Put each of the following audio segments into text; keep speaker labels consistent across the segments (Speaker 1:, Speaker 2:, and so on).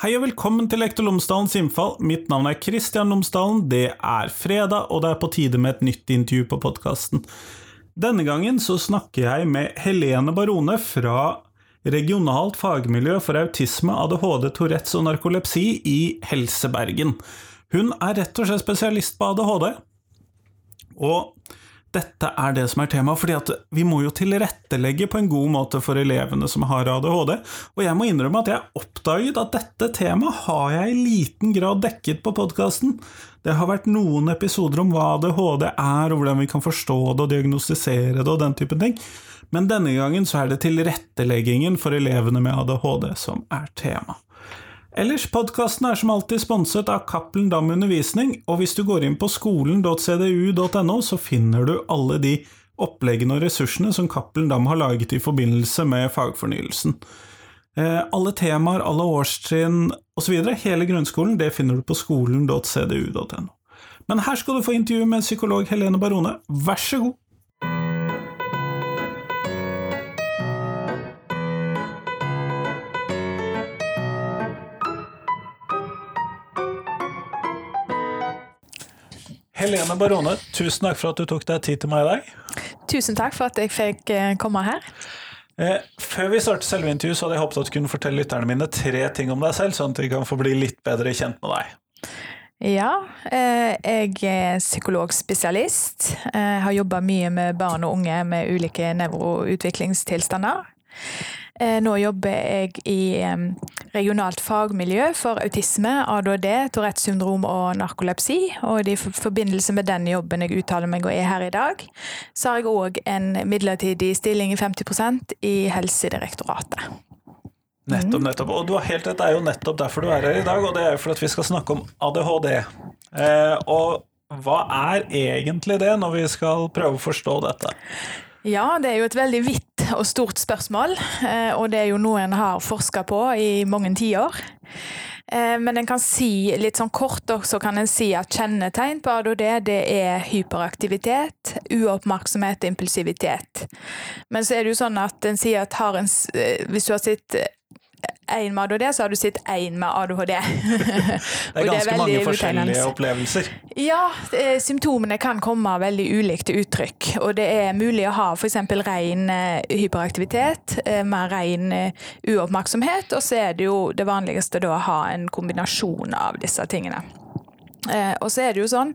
Speaker 1: Hei og velkommen til Lektor Lomsdalens innfall. Mitt navn er Kristian Lomsdalen. Det er fredag, og det er på tide med et nytt intervju på podkasten. Denne gangen så snakker jeg med Helene Barone fra Regionalt fagmiljø for autisme, ADHD, Tourettes og narkolepsi i Helse Bergen. Hun er rett og slett spesialist på ADHD. Og dette er det som er temaet, fordi at vi må jo tilrettelegge på en god måte for elevene som har ADHD, og jeg må innrømme at jeg oppdaget at dette temaet har jeg i liten grad dekket på podkasten. Det har vært noen episoder om hva ADHD er, og hvordan vi kan forstå det og diagnostisere det og den type ting, men denne gangen så er det tilretteleggingen for elevene med ADHD som er tema. Ellers, podkasten er som alltid sponset av Cappelen Dam Undervisning, og hvis du går inn på skolen.cdu.no, så finner du alle de oppleggene og ressursene som Cappelen Dam har laget i forbindelse med fagfornyelsen. Eh, alle temaer, alle årstrinn osv., hele grunnskolen, det finner du på skolen.cdu.no. Men her skal du få intervju med psykolog Helene Barone, vær så god! Helene Barone, tusen takk for at du tok deg tid til meg i dag.
Speaker 2: Tusen takk for at jeg fikk eh, komme her.
Speaker 1: Eh, før vi starter selve intervjuet, så hadde jeg håpet at du kunne fortelle lytterne mine tre ting om deg selv, sånn at de kan få bli litt bedre kjent med deg.
Speaker 2: Ja, eh, jeg er psykologspesialist. Jeg har jobba mye med barn og unge med ulike nevroutviklingstilstander. Eh, nå jobber jeg i regionalt fagmiljø for autisme, ADHD, Tourettes syndrom og narkolepsi. Og i forbindelse med den jobben jeg uttaler meg og er her i dag, så har jeg òg en midlertidig stilling i 50 i Helsedirektoratet.
Speaker 1: Nettopp, nettopp. Og du har helt rett, det er jo nettopp derfor du er her i dag, og det er fordi vi skal snakke om ADHD. Eh, og hva er egentlig det, når vi skal prøve å forstå dette?
Speaker 2: Ja, det er jo et veldig vidt og stort spørsmål, eh, og det er jo noe en har forska på i mange tiår. Eh, men en kan si litt sånn kort også kan en si at kjennetegn på ADHD det er hyperaktivitet, uoppmerksomhet og impulsivitet. Men så er det jo sånn at en sier at en, eh, hvis du har sett én med ADHD, så har du sett én med ADHD.
Speaker 1: det er ganske det er mange forskjellige opplevelser.
Speaker 2: Ja, symptomene kan komme veldig ulikt uttrykk. Og det er mulig å ha f.eks. ren eh, hyperaktivitet, med ren eh, uoppmerksomhet, og så er det jo det vanligste da å ha en kombinasjon av disse tingene. Eh, og så er det jo sånn,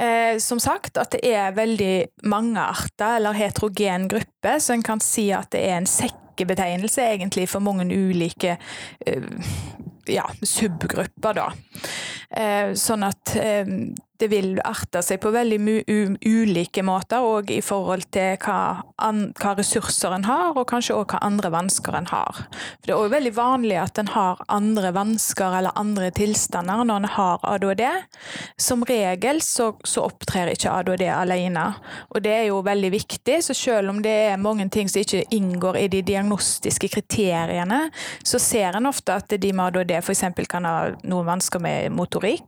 Speaker 2: eh, som sagt, at det er veldig mange arter, eller heterogen gruppe, så en kan si at det er en sekk sekkebetegnelse egentlig for mange ulike uh, ja, subgrupper, da. Uh, sånn at uh, det vil arte seg på veldig ulike måter, og i forhold til hva, hva ressurser en har, og kanskje òg hva andre vansker en har. For Det er òg veldig vanlig at en har andre vansker eller andre tilstander når en har ADHD. Som regel så, så opptrer ikke ADHD alene, og det er jo veldig viktig. Så selv om det er mange ting som ikke inngår i de diagnostiske kriteriene, så ser en ofte at de med ADHD f.eks. kan ha noen vansker med motorikk,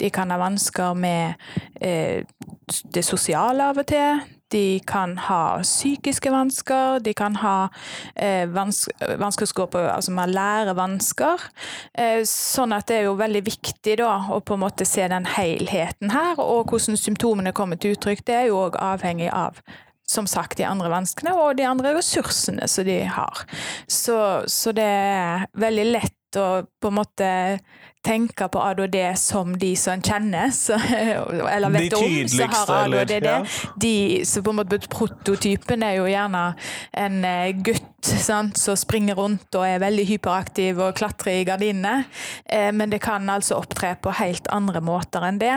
Speaker 2: de kan ha vansker med eh, det sosiale av og til. De kan ha psykiske vansker, de kan ha eh, vansker på, altså med lærevansker. Eh, sånn at det er jo veldig viktig da, å på en måte se den helheten her, og hvordan symptomene kommer til uttrykk. Det er jo òg avhengig av som sagt, de andre vanskene og de andre ressursene som de har. Så, så det er veldig lett å på en måte tenke på ADHD som de som en kjenner, så, eller vet om, så har ADHD det. Ja. De, så på en måte Prototypen er jo gjerne en eh, gutt sant, som springer rundt og er veldig hyperaktiv og klatrer i gardinene. Eh, men det kan altså opptre på helt andre måter enn det.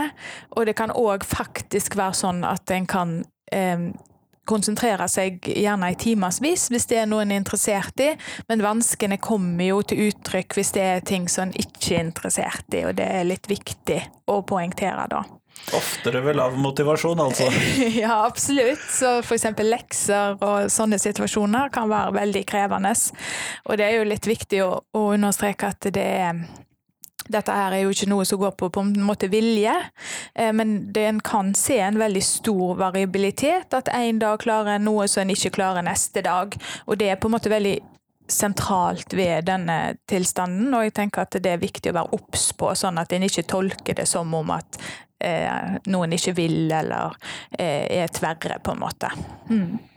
Speaker 2: Og det kan òg faktisk være sånn at en kan eh, konsentrere seg gjerne i timevis hvis det er noe en er interessert i, men vanskene kommer jo til uttrykk hvis det er ting som en ikke er interessert i, og det er litt viktig å poengtere da.
Speaker 1: Oftere ved lav motivasjon, altså?
Speaker 2: ja, absolutt. Så f.eks. lekser og sånne situasjoner kan være veldig krevende. Og det er jo litt viktig å, å understreke at det er dette her er jo ikke noe som går på på en måte vilje, eh, men en kan se en veldig stor variabilitet. At en dag klarer en noe som en ikke klarer neste dag. Og det er på en måte veldig sentralt ved denne tilstanden, og jeg tenker at det er viktig å være obs på, sånn at en ikke tolker det som om at eh, noen ikke vil, eller eh, er tverre, på en måte. Mm.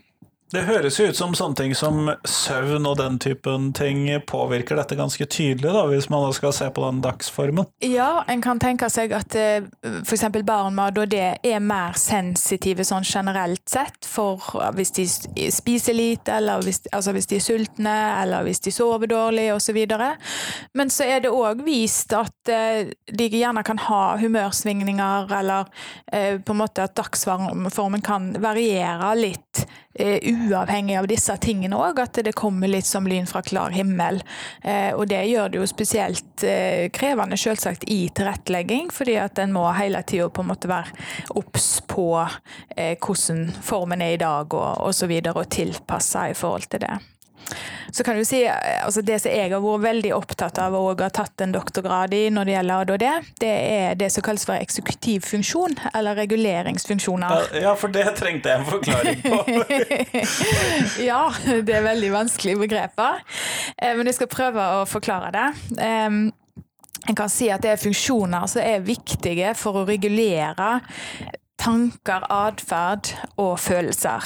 Speaker 1: Det høres jo ut som sånne ting som søvn og den typen ting påvirker dette ganske tydelig, da, hvis man skal se på den dagsformen?
Speaker 2: Ja, en kan tenke seg at f.eks. barn med ADHD er mer sensitive sånn generelt sett, for hvis de spiser lite, eller hvis, altså hvis de er sultne, eller hvis de sover dårlig osv. Men så er det òg vist at eh, de gjerne kan ha humørsvingninger, eller eh, på en måte at dagsformen kan variere litt uavhengig av disse tingene òg, at det kommer litt som lyn fra klar himmel. Eh, og det gjør det jo spesielt eh, krevende selvsagt i tilrettelegging, fordi at en må hele tida på en måte være obs på hvordan formen er i dag og osv. Og, så og tilpasse i forhold til det. Så kan du si, altså Det som jeg har vært veldig opptatt av og har tatt en doktorgrad i når det gjelder ADHD, det er det som kalles for eksekutiv funksjon, eller reguleringsfunksjoner.
Speaker 1: Ja, for det trengte jeg en forklaring på.
Speaker 2: ja, det er veldig vanskelige begreper. Eh, men jeg skal prøve å forklare det. En kan si at det er funksjoner som er viktige for å regulere tanker, atferd og følelser.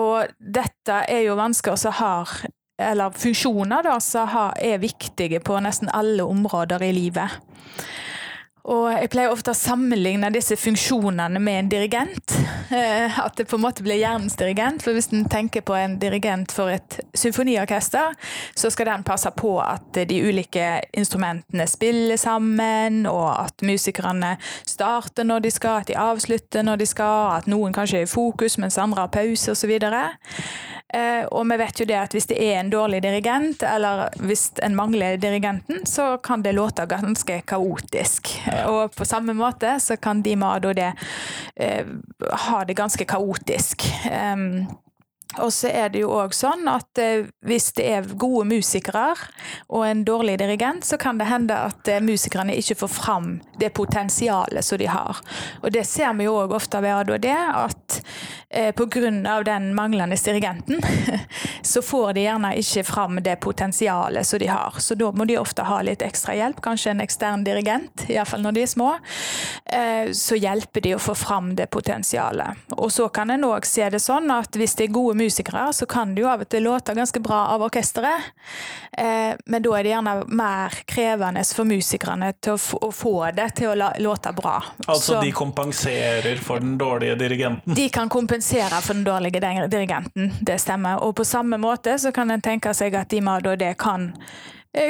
Speaker 2: Og dette er jo mennesker som har eller funksjoner da, som er viktige på nesten alle områder i livet. Og jeg pleier ofte å sammenligne disse funksjonene med en dirigent. Eh, at det på en måte blir hjernens dirigent. For hvis en tenker på en dirigent for et symfoniorkester, så skal den passe på at de ulike instrumentene spiller sammen, og at musikerne starter når de skal, at de avslutter når de skal, at noen kanskje er i fokus mens andre har pause osv. Eh, og vi vet jo det at hvis det er en dårlig dirigent, eller hvis en mangler dirigenten, så kan det låte ganske kaotisk. Og på samme måte så kan de med ADHD eh, ha det ganske kaotisk. Um, og så er det jo òg sånn at eh, hvis det er gode musikere og en dårlig dirigent, så kan det hende at eh, musikerne ikke får fram det potensialet som de har. Og det ser vi jo òg ofte ved ADHD, at eh, pga. den manglende dirigenten, så får de gjerne ikke fram det potensialet som de har. Så da må de ofte ha litt ekstra hjelp, kanskje en ekstern dirigent, iallfall når de er små. Eh, så hjelper de å få fram det potensialet. Og så kan en òg se det sånn at hvis det er gode musikere, musikere, så kan det jo av og til låte ganske bra av orkesteret. Eh, men da er det gjerne mer krevende for musikerne til å, å få det til å la, låte bra.
Speaker 1: Altså så, de kompenserer for den dårlige dirigenten?
Speaker 2: De kan kompensere for den dårlige dirigenten, det stemmer. Og på samme måte så kan en tenke seg at de med det kan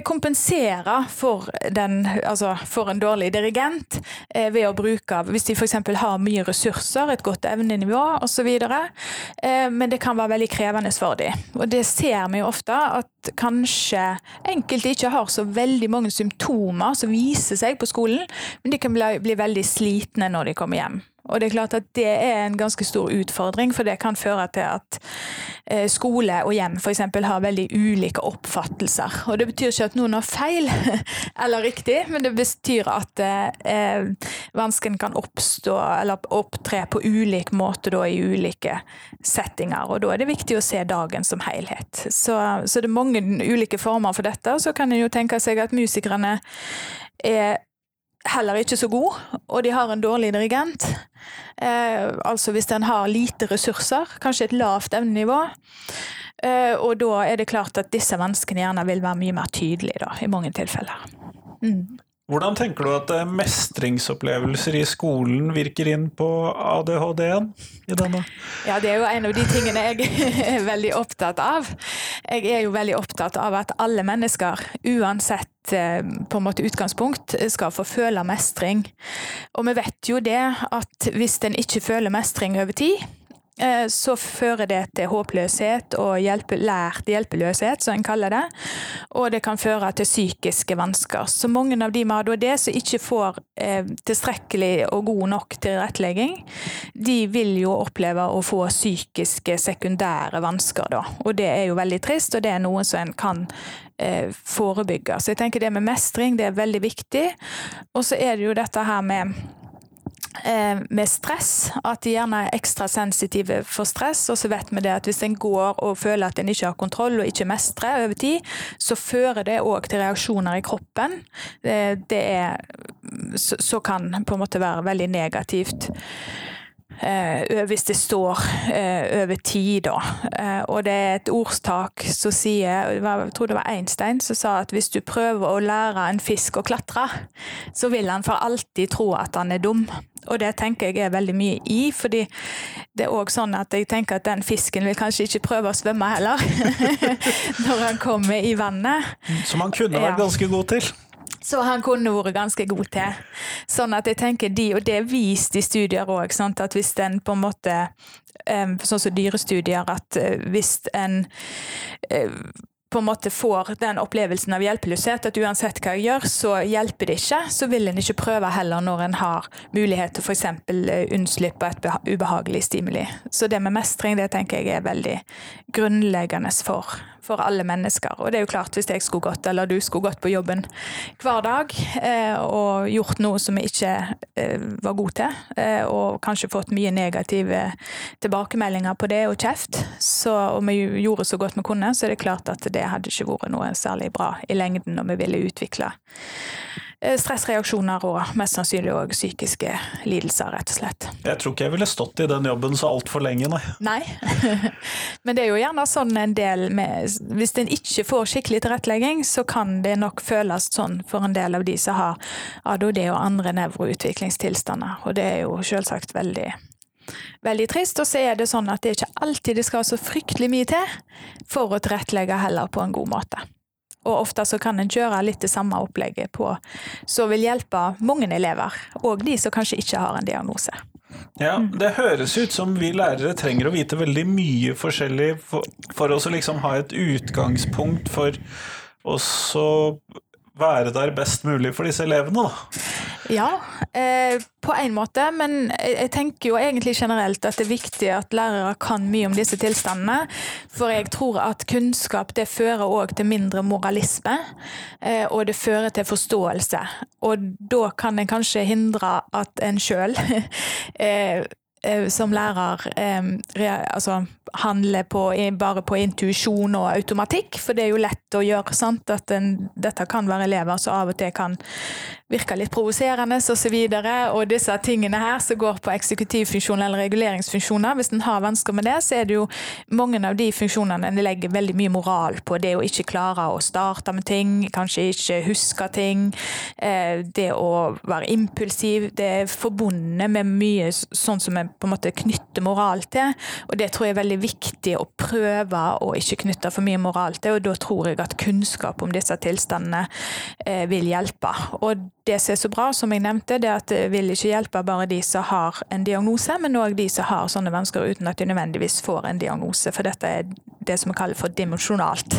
Speaker 2: kompensere for, den, altså for, en dårlig dirigent eh, ved å bruke Hvis de f.eks. har mye ressurser, et godt evnenivå osv. Eh, men det kan være veldig krevende for dem. Og det ser vi jo ofte, at kanskje enkelte ikke har så veldig mange symptomer som viser seg på skolen, men de kan bli, bli veldig slitne når de kommer hjem. Og det er klart at det er en ganske stor utfordring, for det kan føre til at eh, skole og hjem f.eks. har veldig ulike oppfattelser. Og det betyr ikke at noen har feil eller riktig, men det betyr at eh, vansken kan oppstå eller opptre på ulik måte da, i ulike settinger. Og da er det viktig å se dagen som helhet. Så, så det er mange ulike former for dette. Så kan en jo tenke seg at musikerne er heller ikke så god, og de har en dårlig dirigent. Eh, altså hvis en har lite ressurser, kanskje et lavt evnenivå. Eh, og da er det klart at disse menneskene gjerne vil være mye mer tydelige da, i mange tilfeller. Mm.
Speaker 1: Hvordan tenker du at eh, mestringsopplevelser i skolen virker inn på ADHD-en? i denne?
Speaker 2: Ja, det er jo en av de tingene jeg er veldig opptatt av. Jeg er jo veldig opptatt av at alle mennesker, uansett eh, på en måte utgangspunkt, skal få føle mestring. Og vi vet jo det at hvis en ikke føler mestring over tid, så fører det til håpløshet og hjelpe, lært hjelpeløshet, som en kaller det. Og det kan føre til psykiske vansker. Så mange av de med ADHD som ikke får eh, tilstrekkelig og god nok tilrettelegging, de vil jo oppleve å få psykiske sekundære vansker da. Og det er jo veldig trist, og det er noe som en kan eh, forebygge. Så jeg tenker det med mestring det er veldig viktig. Og så er det jo dette her med eh, med stress, at de gjerne er ekstra sensitive for stress. Og så vet vi det at hvis en går og føler at en ikke har kontroll og ikke mestrer over tid, så fører det òg til reaksjoner i kroppen. Det er, så kan på en måte være veldig negativt. Uh, hvis det står uh, over tid, da. Uh, og det er et ordstak som sier Jeg tror det var Einstein som sa at hvis du prøver å lære en fisk å klatre, så vil han for alltid tro at han er dum. Og det tenker jeg er veldig mye i, fordi det er òg sånn at jeg tenker at den fisken vil kanskje ikke prøve å svømme heller, når han kommer i vannet.
Speaker 1: Som han kunne vært ja. ganske god til?
Speaker 2: Så han kunne vært ganske god til. Sånn at jeg tenker de, og det er vist i studier òg, at hvis en på en måte Sånn som dyrestudier, at eh, hvis en eh, på en måte får den opplevelsen av hjelpeløshet, at uansett hva jeg gjør, så hjelper det ikke, så vil en ikke prøve heller når en har mulighet til f.eks. å unnslippe et ubehagelig stimuli. Så det med mestring det tenker jeg er veldig grunnleggende for for alle mennesker. Og det er jo klart, hvis jeg skulle gått, eller du skulle gått på jobben hver dag eh, og gjort noe som vi ikke eh, var god til, eh, og kanskje fått mye negative tilbakemeldinger på det og kjeft, så, og vi gjorde så godt vi kunne, så er det klart at det hadde ikke vært noe særlig bra i lengden når vi ville utvikle Eh, stressreaksjoner og mest sannsynlig òg psykiske lidelser, rett og slett.
Speaker 1: Jeg tror ikke jeg ville stått i den jobben så altfor lenge, nei.
Speaker 2: Nei, men det er jo gjerne sånn en del med Hvis en ikke får skikkelig tilrettelegging, så kan det nok føles sånn for en del av de som har ADHD og andre nevroutviklingstilstander, og det er jo selvsagt veldig veldig trist. Og så er det sånn at det er ikke alltid det skal så fryktelig mye til for å tilrettelegge heller på en god måte. Og ofte så kan en kjøre litt det samme opplegget på, som vil hjelpe mange elever, og de som kanskje ikke har en diagnose.
Speaker 1: Ja, Det høres ut som vi lærere trenger å vite veldig mye forskjellig for, for å liksom ha et utgangspunkt for å være der best mulig for disse elevene, da.
Speaker 2: Ja, eh, på en måte, men jeg tenker jo egentlig generelt at det er viktig at lærere kan mye om disse tilstandene. For jeg tror at kunnskap det fører òg til mindre moralisme, eh, og det fører til forståelse. Og da kan en kanskje hindre at en sjøl som lærer eh, altså, handler på, bare på intuisjon og automatikk, for det er jo lett å gjøre. sant, at en, Dette kan være elever som av og til kan virke litt provoserende osv. Og, så og disse tingene her som går på eksekutivfunksjoner eller reguleringsfunksjoner, hvis en har vansker med det, så er det jo mange av de funksjonene en legger veldig mye moral på. Det å ikke klare å starte med ting, kanskje ikke huske ting. Eh, det å være impulsiv. Det er forbundet med mye sånn som vi på en måte knytte moral til. Og det tror jeg er veldig viktig å prøve å ikke knytte for mye moral til, og da tror jeg at kunnskap om disse tilstandene eh, vil hjelpe. Og det som er så bra, som jeg nevnte, det er at det vil ikke hjelpe bare de som har en diagnose, men òg de som har sånne vansker uten at de nødvendigvis får en diagnose. For dette er det som vi kaller for dimensjonalt.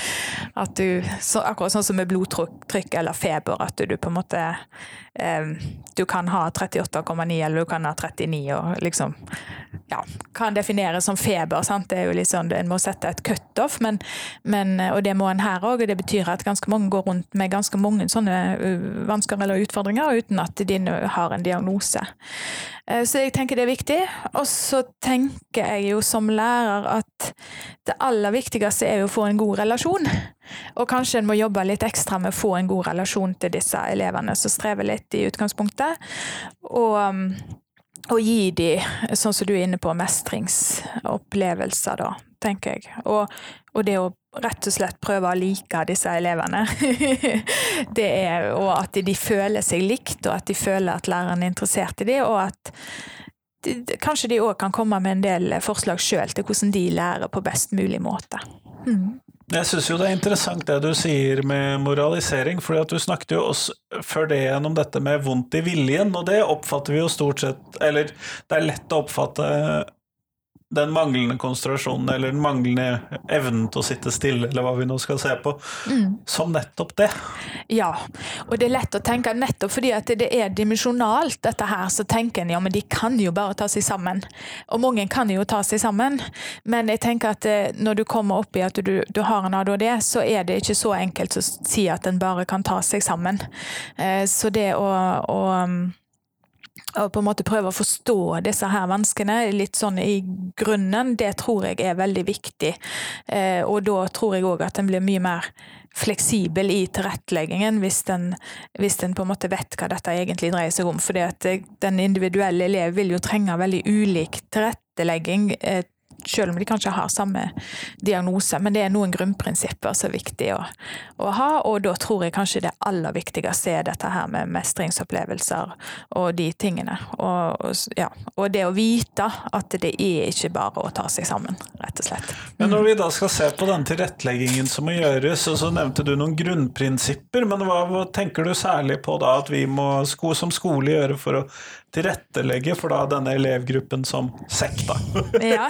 Speaker 2: At du, så, akkurat sånn som med blodtrykk eller feber, at du på en måte eh, Du kan ha 38,9 eller du kan ha 39 og liksom ja, kan defineres som feber. Sant? Det er jo litt sånn, En må sette et cutoff, men, men, og det må en her òg. Det betyr at ganske mange går rundt med ganske mange sånne vansker eller utfordringer uten at de har en diagnose. Eh, så jeg tenker det er viktig. Og så tenker jeg jo som lærer at det aller viktigste er jo å få en god relasjon. Og kanskje en må jobbe litt ekstra med å få en god relasjon til disse elevene som strever litt i utgangspunktet. Og, og gi dem, sånn som du er inne på, mestringsopplevelser, da, tenker jeg. Og, og det å rett og slett prøve å like disse elevene. det er, og at de føler seg likt, og at de føler at læreren er interessert i dem, og at de, kanskje de òg kan komme med en del forslag sjøl til hvordan de lærer på best mulig måte. Mm.
Speaker 1: Jeg syns jo det er interessant det du sier med moralisering, for du snakket jo også før det gjennom dette med vondt i viljen, og det oppfatter vi jo stort sett Eller det er lett å oppfatte den manglende konsentrasjonen eller den manglende evnen til å sitte stille, eller hva vi nå skal se på, mm. som nettopp det.
Speaker 2: Ja, og det er lett å tenke nettopp fordi at det er dimensjonalt, dette her, så tenker en ja, men de kan jo bare ta seg sammen. Og mange kan jo ta seg sammen, men jeg tenker at eh, når du kommer opp i at du, du har en ADHD, så er det ikke så enkelt å si at en bare kan ta seg sammen. Eh, så det å, å og på en måte prøve å forstå disse her vanskene litt sånn i grunnen, det tror jeg er veldig viktig. Eh, og da tror jeg òg at en blir mye mer fleksibel i tilretteleggingen hvis en, på en måte vet hva dette egentlig dreier seg om. For den individuelle elev vil jo trenge veldig ulik tilrettelegging eh, selv om de kanskje har samme diagnose. Men det er noen grunnprinsipper som er viktig å, å, ha, og da tror jeg kanskje det aller viktigste er dette her med mestringsopplevelser og de tingene. Og, ja, og det å vite at det er ikke bare å ta seg sammen, rett og slett.
Speaker 1: Men når vi da skal se på den tilretteleggingen som må gjøres, og så nevnte du noen grunnprinsipper, men hva, hva tenker du særlig på da at vi må som skole gjøre for å tilrettelegge for da denne elevgruppen som sekk, da.
Speaker 2: ja.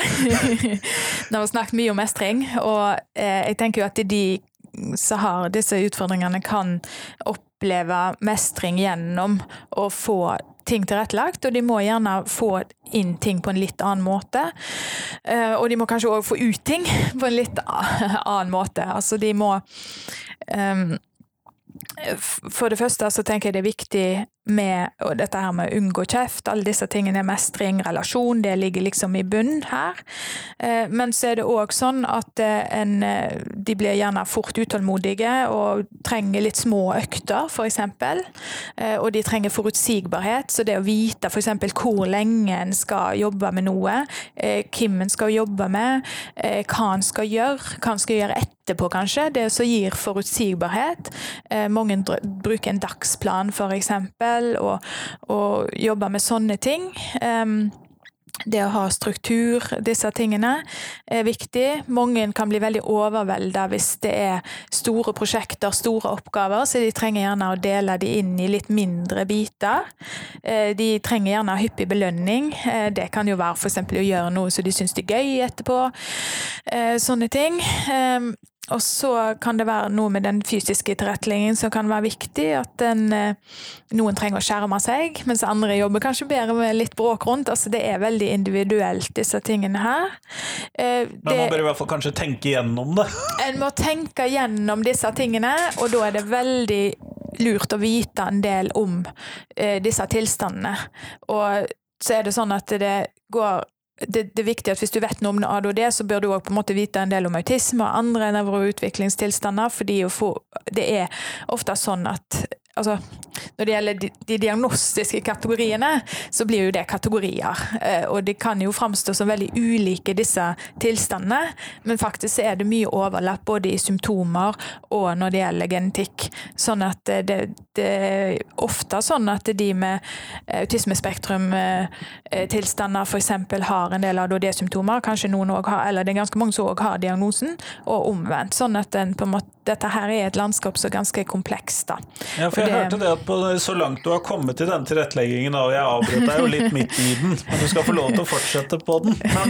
Speaker 2: Nå har vi snakket mye om mestring, og eh, jeg tenker jo at de som har disse utfordringene, kan oppleve mestring gjennom å få ting tilrettelagt, og de må gjerne få inn ting på en litt annen måte. Eh, og de må kanskje òg få ut ting på en litt annen måte. Altså de må um, for det første så tenker jeg det er viktig med dette her med unngå kjeft, alle disse tingene, mestring, relasjon, det ligger liksom i bunn her. Eh, men så er det òg sånn at eh, en, eh, de blir gjerne fort utålmodige og trenger litt små økter, f.eks. Og de trenger forutsigbarhet, så det å vite f.eks. hvor lenge en skal jobbe med noe, hvem en skal jobbe med, hva en skal gjøre, hva en skal gjøre etterpå, kanskje, det som gir forutsigbarhet. Mange bruker en dagsplan, f.eks og, og jobbe med sånne ting. Um, det å ha struktur, disse tingene, er viktig. Mange kan bli veldig overvelda hvis det er store prosjekter, store oppgaver, så de trenger gjerne å dele de inn i litt mindre biter. Eh, de trenger gjerne hyppig belønning. Eh, det kan jo være f.eks. å gjøre noe som de syns er gøy etterpå. Eh, sånne ting. Og så kan det være noe med den fysiske tilretteleggingen som kan være viktig. At den, eh, noen trenger å skjerme seg, mens andre jobber kanskje bedre med litt bråk rundt. Altså Det er veldig individuelt, disse tingene her.
Speaker 1: Det, eh, Men man bør i hvert fall kanskje tenke gjennom det?
Speaker 2: En må tenke gjennom disse tingene, og da er det veldig lurt å vite en del om eh, disse tilstandene. Og så er det sånn at det går det, det, er viktig at hvis du vet noe om ADHD, så bør du òg vite en del om autisme og andre nevroutviklingstilstander, fordi det er ofte sånn at altså, når det gjelder de, de, diagnostiske kategoriene, så blir jo det kategorier. Eh, og det kan jo framstå som veldig ulike, disse tilstandene. Men faktisk er det mye overlapp både i symptomer og når det gjelder genetikk. Sånn at det, det er ofte sånn at de med autismespektrumtilstander f.eks. har en del ADHD-symptomer. Kanskje noen òg har, eller det er ganske mange som òg har diagnosen, og omvendt. Sånn at den, måte dette her er et landskap som er ganske komplekst. da.
Speaker 1: Ja, for jeg det, hørte det at på, Så langt du har kommet i denne tilretteleggingen, og jeg avbrøt deg jo litt midt i den, men du skal få lov til å fortsette på den. Men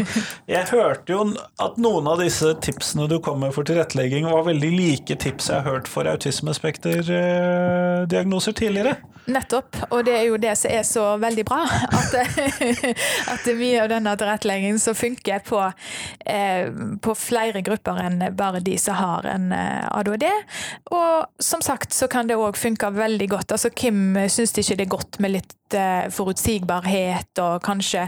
Speaker 1: jeg hørte jo at noen av disse tipsene du kom med for tilrettelegging, var veldig like tips jeg har hørt for autismespekterdiagnoser tidligere.
Speaker 2: Nettopp, og det er jo det som er så veldig bra. At, at mye av denne tilretteleggingen som funker på, eh, på flere grupper enn bare de som har en ADHD ADHD. Og som sagt så kan det òg funke veldig godt. Altså Kim syns ikke det er godt med litt eh, forutsigbarhet, og kanskje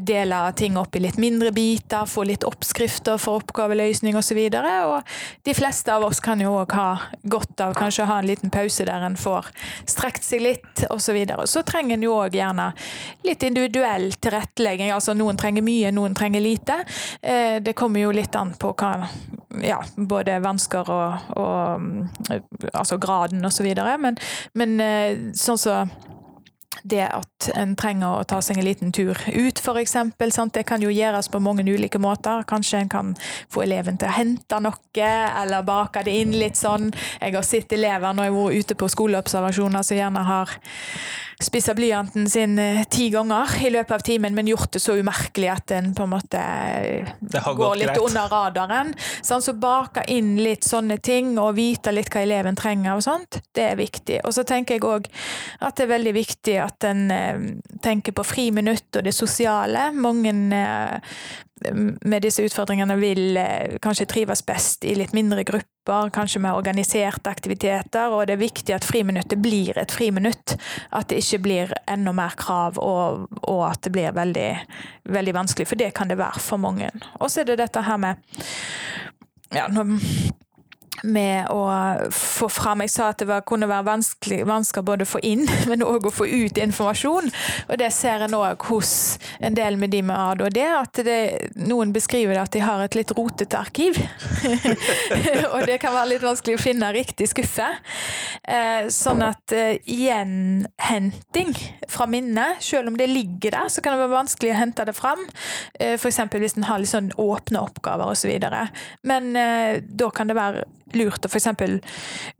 Speaker 2: dele ting opp i litt mindre biter, få litt oppskrifter for oppgaveløsning osv. Og, så og de fleste av oss kan jo òg ha godt av kanskje å ha en liten pause der en får strekt seg litt osv. Så, videre. så trenger en jo òg gjerne litt individuell tilrettelegging. Altså noen trenger mye, noen trenger lite. Eh, det kommer jo litt an på hva ja, både vansker og, og altså graden osv. Men, men sånn sånn så det at en trenger å ta seg en liten tur ut, f.eks. Det kan jo gjøres på mange ulike måter. Kanskje en kan få eleven til å hente noe, eller bake det inn litt sånn. Jeg har sett elever når jeg har vært ute på skoleobservasjoner som gjerne har spissa blyanten sin eh, ti ganger i løpet av timen, men gjort det så umerkelig at den på en måte eh, går litt greit. under radaren. Sånn, så bake inn litt sånne ting, og vite litt hva eleven trenger og sånt, det er viktig. Og så tenker jeg òg at det er veldig viktig at en eh, tenker på friminutt og det sosiale. Mange med disse utfordringene vil eh, kanskje trives best i litt mindre grupper, kanskje med organiserte aktiviteter, og det er viktig at friminuttet blir et friminutt. At det ikke blir enda mer krav, og, og at det blir veldig, veldig vanskelig, for det kan det være for mange. Og så er det dette her med ja, med å få fram Jeg sa at det var, kunne være vanskelig, vanskelig både å få inn, men òg å få ut informasjon. Og det ser en òg hos en del med de med ADHD, at det, noen beskriver at de har et litt rotete arkiv. og det kan være litt vanskelig å finne riktig skuffe. Eh, sånn at eh, gjenhenting fra minnet, selv om det ligger der, så kan det være vanskelig å hente det fram. Eh, F.eks. hvis en har litt sånn åpne oppgaver osv. Men eh, da kan det være lurt å f.eks.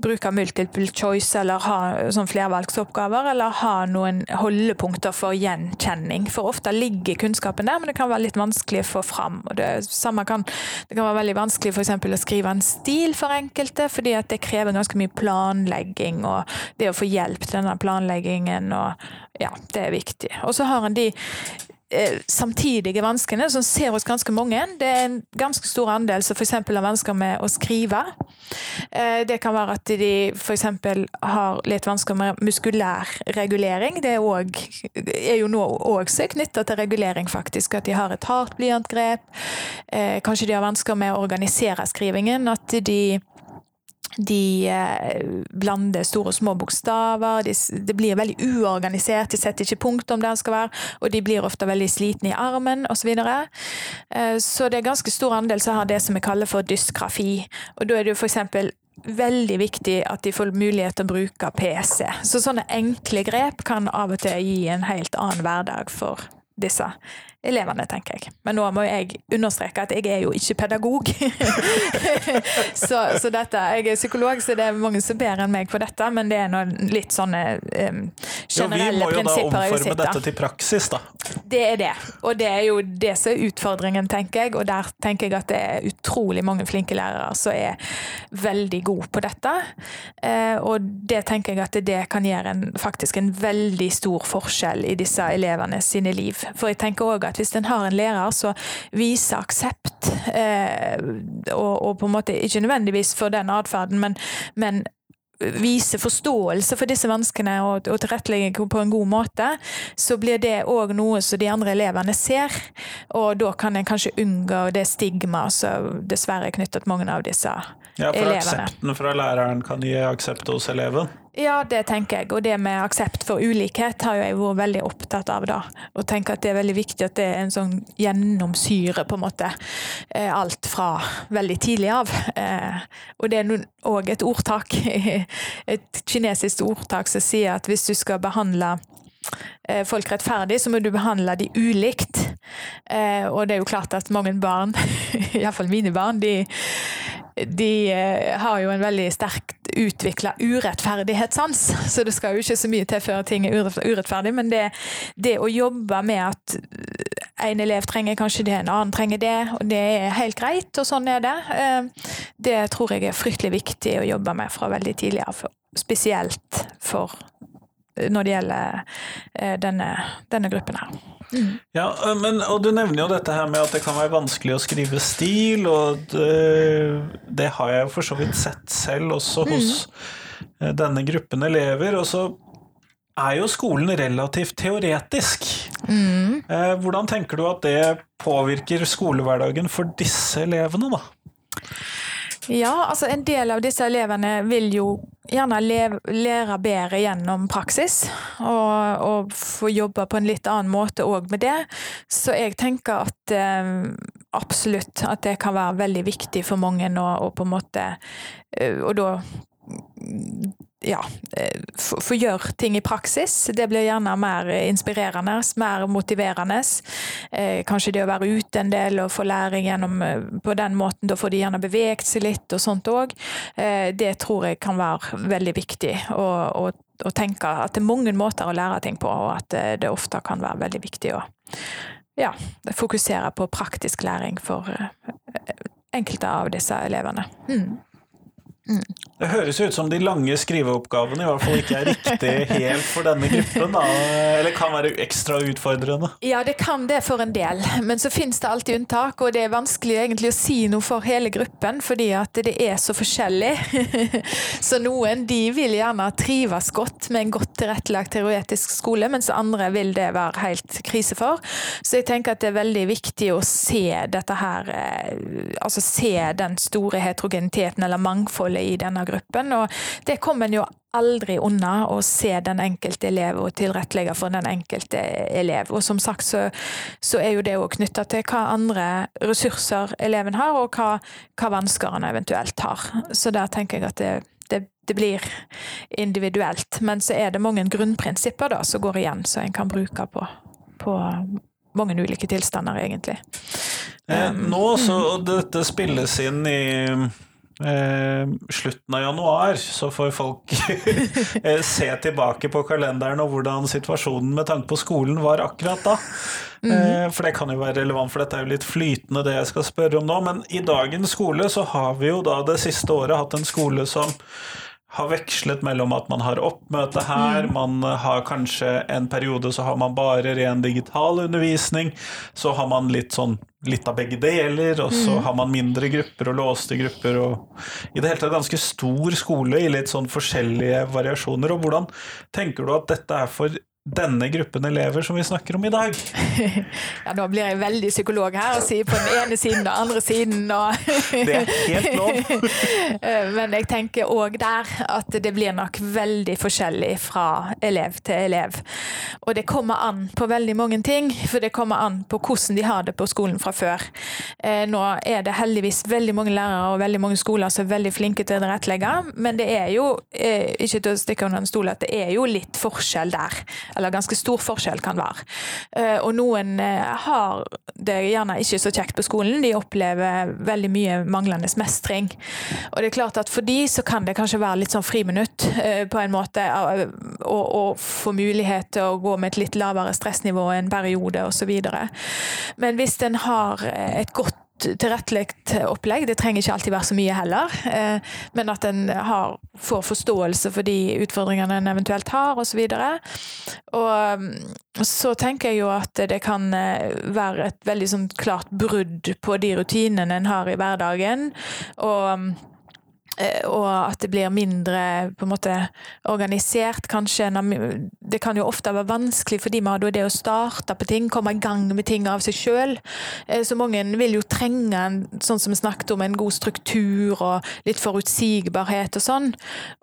Speaker 2: bruke multiple choice eller ha sånn flervalgsoppgaver, eller ha noen holdepunkter for gjenkjenning. For ofte ligger kunnskapen der, men det kan være litt vanskelig å få fram. Og det, samme kan, det kan være veldig vanskelig f.eks. å skrive en stil for enkelte, fordi at det krever ganske mye planlegging, og det å få hjelp til denne planleggingen, og ja, det er viktig. Og så har en de samtidige vanskene, som ser hos ganske mange. Det er en ganske stor andel som f.eks. har vansker med å skrive. Eh, det kan være at de f.eks. har litt vansker med muskulær regulering. Det er, også, er jo nå også knytta til regulering, faktisk. At de har et hardt blyantgrep. Eh, kanskje de har vansker med å organisere skrivingen. At de de eh, blander store og små bokstaver. De, det blir veldig uorganisert. De setter ikke punktum der det skal være, og de blir ofte veldig slitne i armen osv. Så, videre. Eh, så det er ganske stor andel som har det som vi kaller for dyskrafi. Og da er det jo f.eks. veldig viktig at de får mulighet til å bruke PC. Så sånne enkle grep kan av og til gi en helt annen hverdag for disse elevene, tenker jeg. Men nå må jeg understreke at jeg er jo ikke pedagog. så, så, dette, Jeg er psykolog, så det er mange som ber enn meg på dette, men det er noen litt sånne um, generelle prinsipper. Jo, vi må jo da
Speaker 1: omforme dette til praksis, da.
Speaker 2: Det er det. Og det er jo det som er utfordringen, tenker jeg. Og der tenker jeg at det er utrolig mange flinke lærere som er veldig gode på dette. Uh, og det tenker jeg at det kan gjøre en, faktisk en veldig stor forskjell i disse elevene sine liv. For jeg tenker også at hvis en har en lærer som viser aksept, eh, og, på en måte ikke nødvendigvis for den atferden, men, men vise forståelse for disse vanskene og, og tilrettelegge på en god måte, så blir det òg noe som de andre elevene ser. Og da kan en kanskje unngå det stigmaet som dessverre er knyttet mange av disse
Speaker 1: ja, for elevene. Aksepten fra læreren kan gi aksept hos eleven?
Speaker 2: Ja, det tenker jeg. Og det med aksept for ulikhet har jeg vært veldig opptatt av. da. Og tenker at det er veldig viktig at det er en sånn gjennomsyre, på en måte. Eh, alt fra veldig tidlig av. Eh, og det er òg et ordtak, et kinesisk ordtak som sier at hvis du skal behandle eh, folk rettferdig, så må du behandle de ulikt. Og det er jo klart at mange barn, iallfall mine barn, de de eh, har jo en veldig sterkt utvikla urettferdighetssans, så det skal jo ikke så mye til før ting er urettferdig. Men det, det, å jobbe med at en elev trenger kanskje det, en annen trenger det, og det er helt greit, og sånn er det, eh, det tror jeg er fryktelig viktig å jobbe med fra veldig tidlig av. Spesielt for når det gjelder denne, denne gruppen her.
Speaker 1: Mm. Ja, men, og Du nevner jo dette her med at det kan være vanskelig å skrive stil, og det, det har jeg jo for så vidt sett selv også hos mm. denne gruppen elever. Og så er jo skolen relativt teoretisk. Mm. Hvordan tenker du at det påvirker skolehverdagen for disse elevene, da?
Speaker 2: Ja, altså en del av disse elevene vil jo gjerne lære bedre gjennom praksis, og, og få jobbe på en litt annen måte òg med det. Så jeg tenker at eh, absolutt at det kan være veldig viktig for mange å på en måte eh, Og da ja, eh, få gjøre ting i praksis. Det blir gjerne mer inspirerende, mer motiverende. Eh, kanskje det å være ute en del og få læring gjennom eh, på den måten. Da får de gjerne beveget seg litt og sånt òg. Det tror jeg kan være veldig viktig. å tenke at det er mange måter å lære ting på, og at det ofte kan være veldig viktig å ja, fokusere på praktisk læring for enkelte av disse elevene. Mm.
Speaker 1: Det høres ut som de lange skriveoppgavene i hvert fall ikke er riktig helt for denne gruppen, da. Eller kan være ekstra utfordrende.
Speaker 2: Ja, det kan det for en del, men så finnes det alltid unntak, og det er vanskelig egentlig å si noe for hele gruppen, fordi at det er så forskjellig. så noen de vil gjerne trives godt med en godt tilrettelagt teoretisk skole, mens andre vil det være helt krise for. Så jeg tenker at det er veldig viktig å se dette her, eh, altså se den store heterogeniteten eller mangfoldet i denne gruppen. Og det kommer en jo aldri unna å se den enkelte elev og tilrettelegge for den enkelte elev. Og som sagt så, så er jo det òg knytta til hva andre ressurser eleven har, og hva, hva vansker han eventuelt har. Så der tenker jeg at det, det, det, blir individuelt. Men så er det mange grunnprinsipper da, som går igjen, som en kan bruke på, på mange ulike tilstander, egentlig.
Speaker 1: Eh, nå så dette spilles inn i Eh, slutten av januar, så får folk eh, se tilbake på kalenderen og hvordan situasjonen med tanke på skolen var akkurat da. Mm. For det kan jo være relevant, for dette er jo litt flytende det jeg skal spørre om nå. Men i dagens skole så har vi jo da det siste året hatt en skole som har vekslet mellom at man har oppmøte her, mm. man har kanskje en periode så har man bare ren digital undervisning, så har man litt sånn litt av begge deler, og så mm. har man mindre grupper og låste grupper og i det hele tatt ganske stor skole i litt sånn forskjellige variasjoner. Og hvordan tenker du at dette er for denne gruppen elever som vi snakker om i dag?
Speaker 2: Ja, Nå blir jeg veldig psykolog her og sier på den ene siden og andre siden. Og
Speaker 1: det er helt lov.
Speaker 2: Men jeg tenker òg der at det blir nok veldig forskjellig fra elev til elev. Og det kommer an på veldig mange ting, for det kommer an på hvordan de har det på skolen fra før. Eh, nå er det heldigvis veldig mange lærere og veldig mange skoler som er veldig flinke til å tilrettelegge, men det er jo, eh, ikke til å stikke under en stol, at det er jo litt forskjell der eller ganske stor forskjell kan være. Eh, og noen eh, har det gjerne ikke så kjekt på skolen, de opplever veldig mye manglende mestring. Og det er klart at for de så kan det kanskje være litt sånn friminutt eh, på en måte, å få mulighet til å gå med et litt lavere stressnivå en periode osv. Men hvis en har et godt tilrettelagt opplegg. Det trenger ikke alltid være så mye heller, eh, men at en har, får forståelse for de utfordringene en eventuelt har, osv. Og, og mm, så tenker jeg jo at det kan eh, være et veldig sånn klart brudd på de rutinene en har i hverdagen. og mm, og at det blir mindre på en måte organisert, kanskje. Det kan jo ofte være vanskelig for de med det å starte på ting, komme i gang med ting av seg sjøl. Eh, så mange vil jo trenge en, sånn som vi snakket om, en god struktur og litt forutsigbarhet og sånn.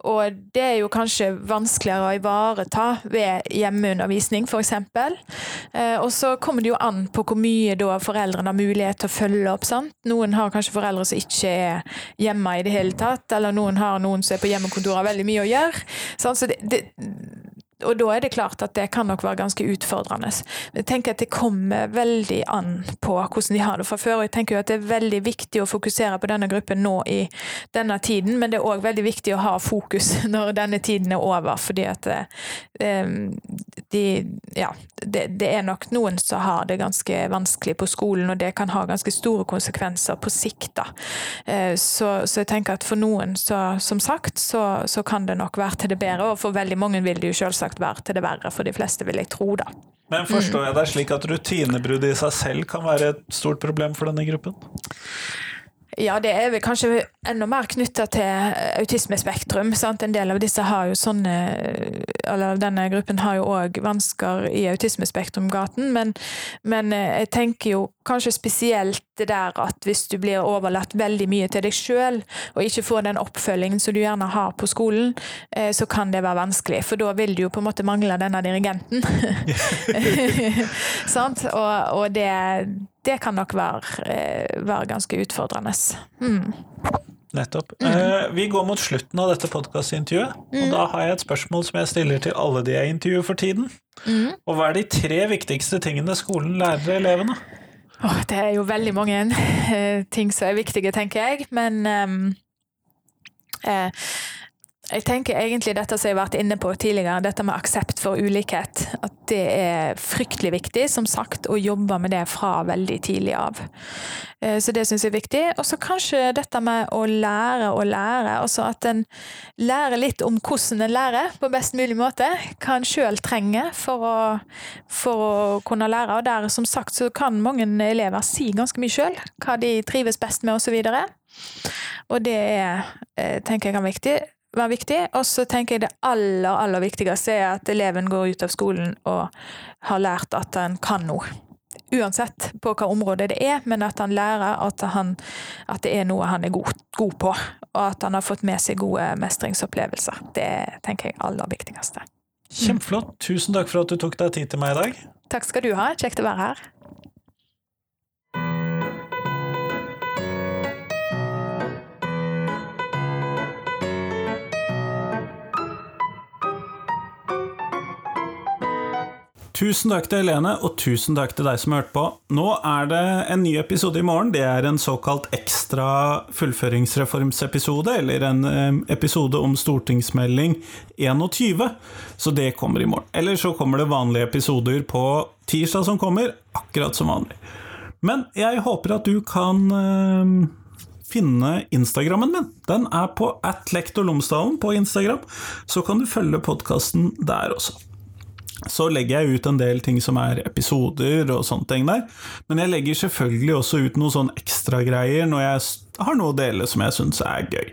Speaker 2: Og det er jo kanskje vanskeligere å ivareta ved hjemmeundervisning, f.eks. Eh, og så kommer det jo an på hvor mye da foreldrene har mulighet til å følge opp. sant? Noen har kanskje foreldre som ikke er hjemme i det hele tatt eller noen har noen som er på hjemmekontor har veldig mye å gjøre. Så det, det, og da er det klart at det kan nok være ganske utfordrende. Jeg tenker at det kommer veldig an på hvordan de har det fra før. og jeg tenker jo at Det er veldig viktig å fokusere på denne gruppen nå i denne tiden, men det er òg veldig viktig å ha fokus når denne tiden er over. fordi at um, de, ja, det, det, er nok noen som har det ganske vanskelig på skolen, og det kan ha ganske store konsekvenser på sikt. da. Uh, så, så, jeg tenker at for noen, så, som sagt, så, så kan det nok være til det bedre, og for veldig mange vil det jo selvsagt selvsagt være til det verre for de fleste, vil jeg tro, da.
Speaker 1: Men forstår jeg deg slik at rutinebrudd i seg selv kan være et stort problem for denne gruppen?
Speaker 2: Ja, det er vel kanskje enda mer knytta til autismespektrum. Sant? En del av disse har jo sånne Eller denne gruppen har jo òg vansker i autismespektrumgaten, men, men eh, jeg tenker jo kanskje spesielt det der at hvis du blir overlatt veldig mye til deg sjøl, og ikke får den oppfølgingen som du gjerne har på skolen, eh, så kan det være vanskelig. For da vil du jo på en måte mangle denne dirigenten. Sant? Og, og det, det, kan nok være, eh, være ganske utfordrende. Mm.
Speaker 1: Nettopp. Mm. Eh, vi går mot slutten av dette podkastintervjuet, mm. og da har jeg et spørsmål som jeg stiller til alle de jeg intervjuer for tiden. Mm. Og hva er de tre viktigste tingene skolen lærer elevene?
Speaker 2: Oh, det er jo veldig mange uh, ting som er viktige, tenker jeg. Men um, uh, Jeg tenker egentlig dette som jeg har vært inne på tidligere, dette med aksept for ulikhet. At det er fryktelig viktig, som sagt, å jobbe med det fra veldig tidlig av. Eh, så det syns jeg er viktig. Og så kanskje dette med å lære å lære. Altså at en lærer litt om hvordan en lærer på best mulig måte. Hva en sjøl trenger for å, for å kunne lære. Og der som sagt så kan mange elever si ganske mye sjøl hva de trives best med osv. Og, så og det er, eh, tenker jeg er viktig være viktig. Og så tenker jeg det aller, aller viktigste er at eleven går ut av skolen og har lært at han kan noe. Uansett på hva område det er, men at han lærer at, han, at det er noe han er god, god, på. Og at han har fått med seg gode mestringsopplevelser. Det tenker jeg er aller viktigste.
Speaker 1: Kjempeflott. Tusen takk for at du tok deg tid til meg i dag.
Speaker 2: Takk skal du ha. Kjekt å være her.
Speaker 1: Tusen takk til Helene, og tusen takk til deg som hørte på. Nå er det en ny episode i morgen. Det er en såkalt ekstra fullføringsreformsepisode, eller en episode om stortingsmelding 21. Så det kommer i morgen. Eller så kommer det vanlige episoder på tirsdag som kommer, akkurat som vanlig. Men jeg håper at du kan finne Instagrammen min. Den er på atlektorlomsdalen på Instagram. Så kan du følge podkasten der også. Så legger jeg ut en del ting som er episoder og sånne ting der. Men jeg legger selvfølgelig også ut noen sånne ekstragreier når jeg har noe å dele som jeg syns er gøy.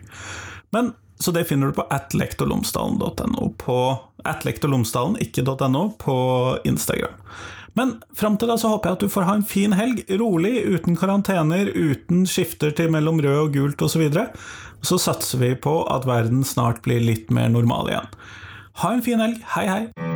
Speaker 1: Men, så det finner du på atlektorlomsdalen.no på atlektorlomsdalen, ikke .no, på Instagram. Men fram til da så håper jeg at du får ha en fin helg, rolig, uten karantener, uten skifter til mellom rød og gult osv. Så, så satser vi på at verden snart blir litt mer normal igjen. Ha en fin helg. Hei, hei!